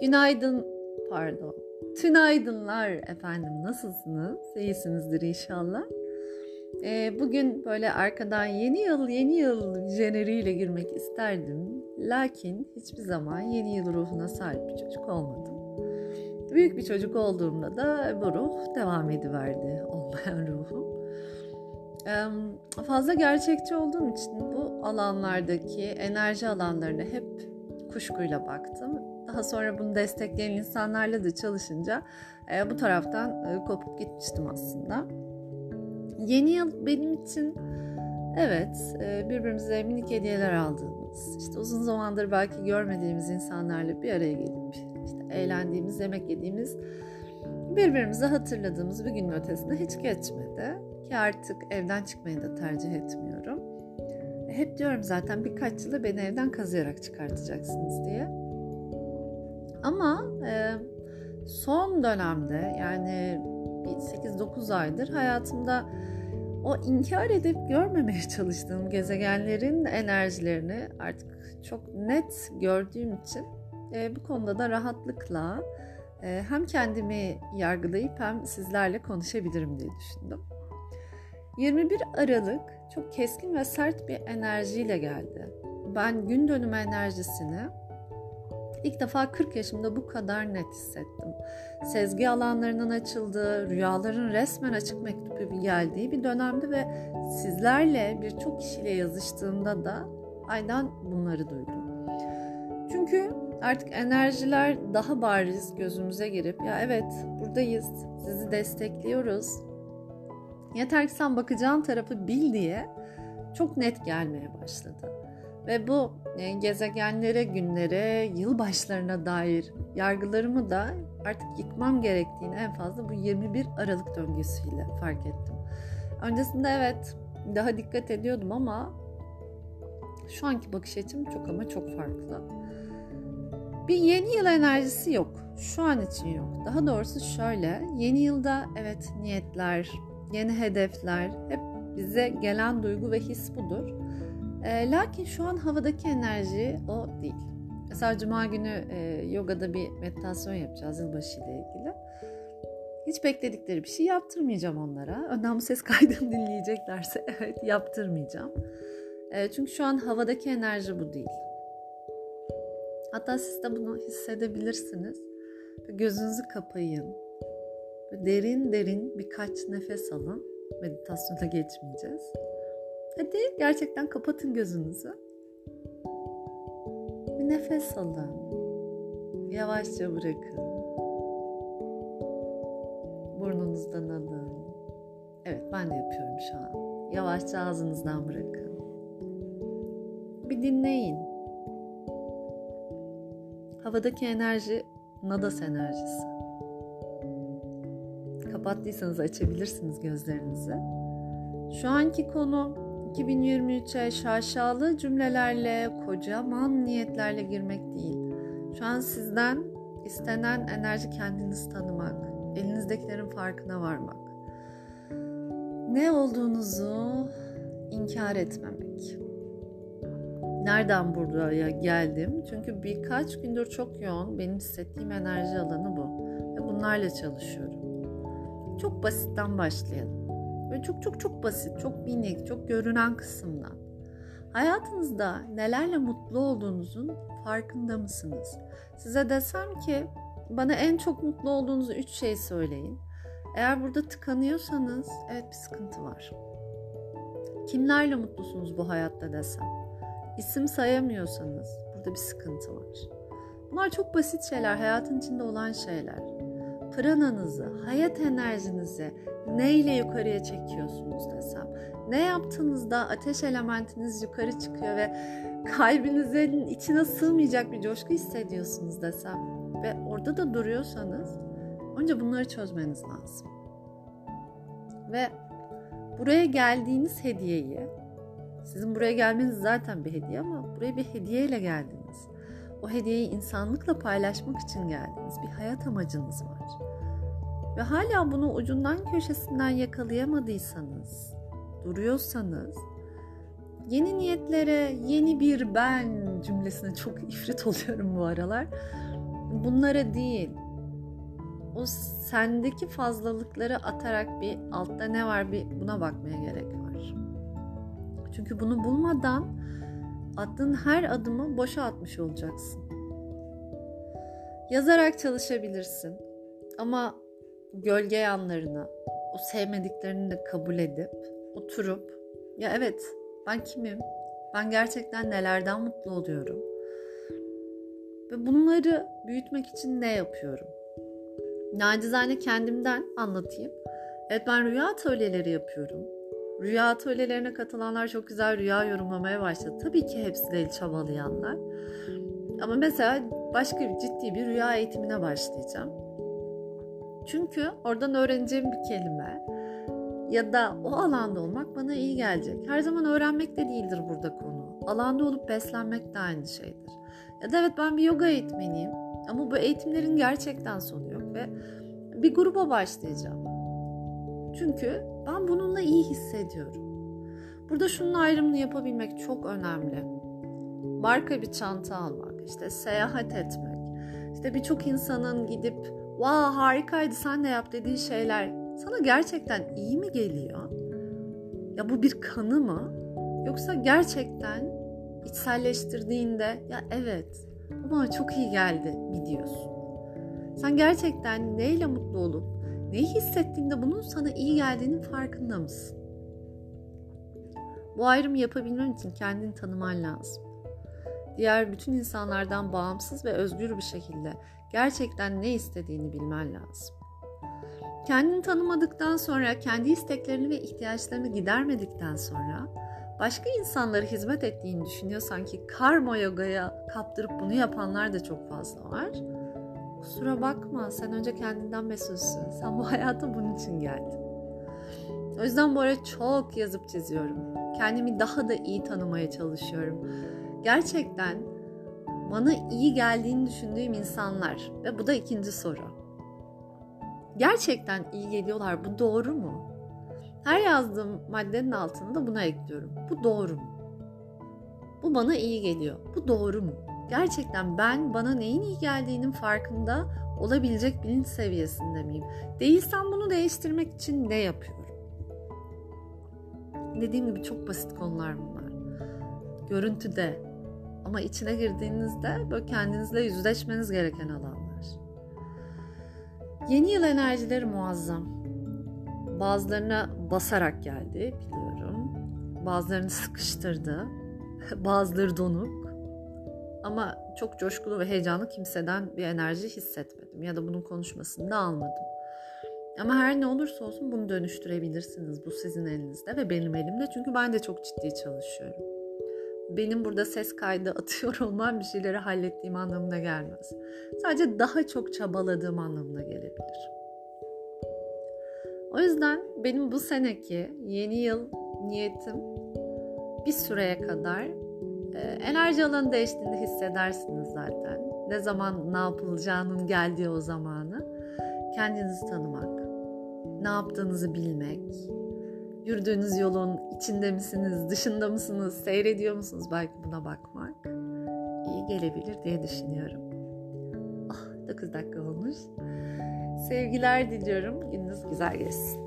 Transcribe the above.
Günaydın, pardon. Tünaydınlar efendim. Nasılsınız? İyisinizdir inşallah. Ee, bugün böyle arkadan yeni yıl yeni yıl jeneriğiyle girmek isterdim. Lakin hiçbir zaman yeni yıl ruhuna sahip bir çocuk olmadım. Büyük bir çocuk olduğumda da bu ruh devam ediverdi olmayan ruhum. Fazla gerçekçi olduğum için bu alanlardaki enerji alanlarına hep kuşkuyla baktım daha sonra bunu destekleyen insanlarla da çalışınca e, bu taraftan e, kopup gitmiştim aslında. Yeni yıl benim için evet e, birbirimize minik hediyeler aldığımız, işte uzun zamandır belki görmediğimiz insanlarla bir araya gelip işte eğlendiğimiz, yemek yediğimiz, birbirimizi hatırladığımız bir günün ötesinde hiç geçmedi. Ki artık evden çıkmayı da tercih etmiyorum. Hep diyorum zaten birkaç yıla beni evden kazıyarak çıkartacaksınız diye. Ama e, son dönemde yani 8-9 aydır hayatımda o inkar edip görmemeye çalıştığım gezegenlerin enerjilerini artık çok net gördüğüm için e, bu konuda da rahatlıkla e, hem kendimi yargılayıp hem sizlerle konuşabilirim diye düşündüm. 21 Aralık çok keskin ve sert bir enerjiyle geldi. Ben gün dönümü enerjisini İlk defa 40 yaşımda bu kadar net hissettim. Sezgi alanlarının açıldığı, rüyaların resmen açık mektup gibi geldiği bir dönemdi ve sizlerle birçok kişiyle yazıştığımda da aynen bunları duydum. Çünkü artık enerjiler daha bariz gözümüze girip ya evet buradayız, sizi destekliyoruz. Yeter ki sen bakacağın tarafı bil diye çok net gelmeye başladı. Ve bu e, gezegenlere, günlere, yılbaşlarına dair yargılarımı da artık yıkmam gerektiğini en fazla bu 21 Aralık döngüsüyle fark ettim. Öncesinde evet daha dikkat ediyordum ama şu anki bakış açım çok ama çok farklı. Bir yeni yıl enerjisi yok. Şu an için yok. Daha doğrusu şöyle. Yeni yılda evet niyetler, yeni hedefler hep bize gelen duygu ve his budur. E, lakin şu an havadaki enerji o değil. Mesela cuma günü e, yogada bir meditasyon yapacağız yılbaşı ile ilgili. Hiç bekledikleri bir şey yaptırmayacağım onlara. Önden bu ses kaydını dinleyeceklerse evet yaptırmayacağım. E, çünkü şu an havadaki enerji bu değil. Hatta siz de bunu hissedebilirsiniz. Gözünüzü kapayın. Derin derin birkaç nefes alın. Meditasyona geçmeyeceğiz. Hadi gerçekten kapatın gözünüzü. Bir nefes alın. Yavaşça bırakın. Burnunuzdan alın. Evet ben de yapıyorum şu an. Yavaşça ağzınızdan bırakın. Bir dinleyin. Havadaki enerji nadas enerjisi. Kapattıysanız açabilirsiniz gözlerinizi. Şu anki konu 2023'e şaşalı cümlelerle, kocaman niyetlerle girmek değil. Şu an sizden istenen enerji kendiniz tanımak, elinizdekilerin farkına varmak. Ne olduğunuzu inkar etmemek. Nereden buraya geldim? Çünkü birkaç gündür çok yoğun benim hissettiğim enerji alanı bu. Ve bunlarla çalışıyorum. Çok basitten başlayalım. Böyle çok çok çok basit, çok minik, çok görünen kısımdan. Hayatınızda nelerle mutlu olduğunuzun farkında mısınız? Size desem ki bana en çok mutlu olduğunuz üç şey söyleyin. Eğer burada tıkanıyorsanız evet bir sıkıntı var. Kimlerle mutlusunuz bu hayatta desem? İsim sayamıyorsanız burada bir sıkıntı var. Bunlar çok basit şeyler, hayatın içinde olan şeyler. Prananızı, hayat enerjinizi, neyle yukarıya çekiyorsunuz desem. Ne yaptığınızda ateş elementiniz yukarı çıkıyor ve kalbinizin içine sığmayacak bir coşku hissediyorsunuz desem. Ve orada da duruyorsanız önce bunları çözmeniz lazım. Ve buraya geldiğiniz hediyeyi, sizin buraya gelmeniz zaten bir hediye ama buraya bir hediyeyle geldiniz. O hediyeyi insanlıkla paylaşmak için geldiniz. Bir hayat amacınız var ve hala bunu ucundan köşesinden yakalayamadıysanız, duruyorsanız yeni niyetlere yeni bir ben cümlesine çok ifrit oluyorum bu aralar. bunlara değil o sendeki fazlalıkları atarak bir altta ne var bir buna bakmaya gerek var. Çünkü bunu bulmadan attığın her adımı boşa atmış olacaksın. Yazarak çalışabilirsin. Ama gölge yanlarını, o sevmediklerini de kabul edip oturup ya evet ben kimim? Ben gerçekten nelerden mutlu oluyorum? Ve bunları büyütmek için ne yapıyorum? Nacizane kendimden anlatayım. Evet ben rüya atölyeleri yapıyorum. Rüya atölyelerine katılanlar çok güzel rüya yorumlamaya başladı. Tabii ki hepsi değil çabalayanlar. Ama mesela başka bir ciddi bir rüya eğitimine başlayacağım. Çünkü oradan öğreneceğim bir kelime ya da o alanda olmak bana iyi gelecek. Her zaman öğrenmek de değildir burada konu. Alanda olup beslenmek de aynı şeydir. Ya da evet ben bir yoga eğitmeniyim ama bu eğitimlerin gerçekten sonu yok ve bir gruba başlayacağım. Çünkü ben bununla iyi hissediyorum. Burada şunun ayrımını yapabilmek çok önemli. Marka bir çanta almak, işte seyahat etmek, işte birçok insanın gidip "Vaa wow, harikaydı sen de yap" dediği şeyler sana gerçekten iyi mi geliyor? Ya bu bir kanı mı? Yoksa gerçekten içselleştirdiğinde ya evet bu bana çok iyi geldi mi diyorsun? Sen gerçekten neyle mutlu olup neyi hissettiğinde bunun sana iyi geldiğinin farkında mısın? Bu ayrımı yapabilmem için kendini tanıman lazım. Diğer bütün insanlardan bağımsız ve özgür bir şekilde gerçekten ne istediğini bilmen lazım. Kendini tanımadıktan sonra, kendi isteklerini ve ihtiyaçlarını gidermedikten sonra başka insanlara hizmet ettiğini düşünüyorsan ki karma yogaya kaptırıp bunu yapanlar da çok fazla var. Kusura bakma sen önce kendinden mesulsün. Sen bu hayata bunun için geldin. O yüzden bu ara çok yazıp çiziyorum. Kendimi daha da iyi tanımaya çalışıyorum. Gerçekten bana iyi geldiğini düşündüğüm insanlar ve bu da ikinci soru. Gerçekten iyi geliyorlar. Bu doğru mu? Her yazdığım maddenin altında buna ekliyorum. Bu doğru mu? Bu bana iyi geliyor. Bu doğru mu? Gerçekten ben bana neyin iyi geldiğinin farkında olabilecek bilinç seviyesinde miyim? Değilsem bunu değiştirmek için ne yapıyorum? Dediğim gibi çok basit konular bunlar. Görüntüde ama içine girdiğinizde böyle kendinizle yüzleşmeniz gereken alanlar. Yeni yıl enerjileri muazzam. Bazılarına basarak geldi biliyorum. Bazılarını sıkıştırdı. Bazıları donuk. Ama çok coşkulu ve heyecanlı kimseden bir enerji hissetmedim. Ya da bunun konuşmasını da almadım. Ama her ne olursa olsun bunu dönüştürebilirsiniz. Bu sizin elinizde ve benim elimde. Çünkü ben de çok ciddi çalışıyorum. Benim burada ses kaydı atıyor olmam bir şeyleri hallettiğim anlamına gelmez. Sadece daha çok çabaladığım anlamına gelebilir. O yüzden benim bu seneki yeni yıl niyetim bir süreye kadar enerji alanı değiştiğinde hissedersiniz zaten. Ne zaman ne yapılacağının geldiği o zamanı kendinizi tanımak, ne yaptığınızı bilmek, yürüdüğünüz yolun içinde misiniz, dışında mısınız, seyrediyor musunuz belki buna bakmak iyi gelebilir diye düşünüyorum. Ah 9 dakika olmuş. Sevgiler diliyorum. Gününüz güzel geçsin.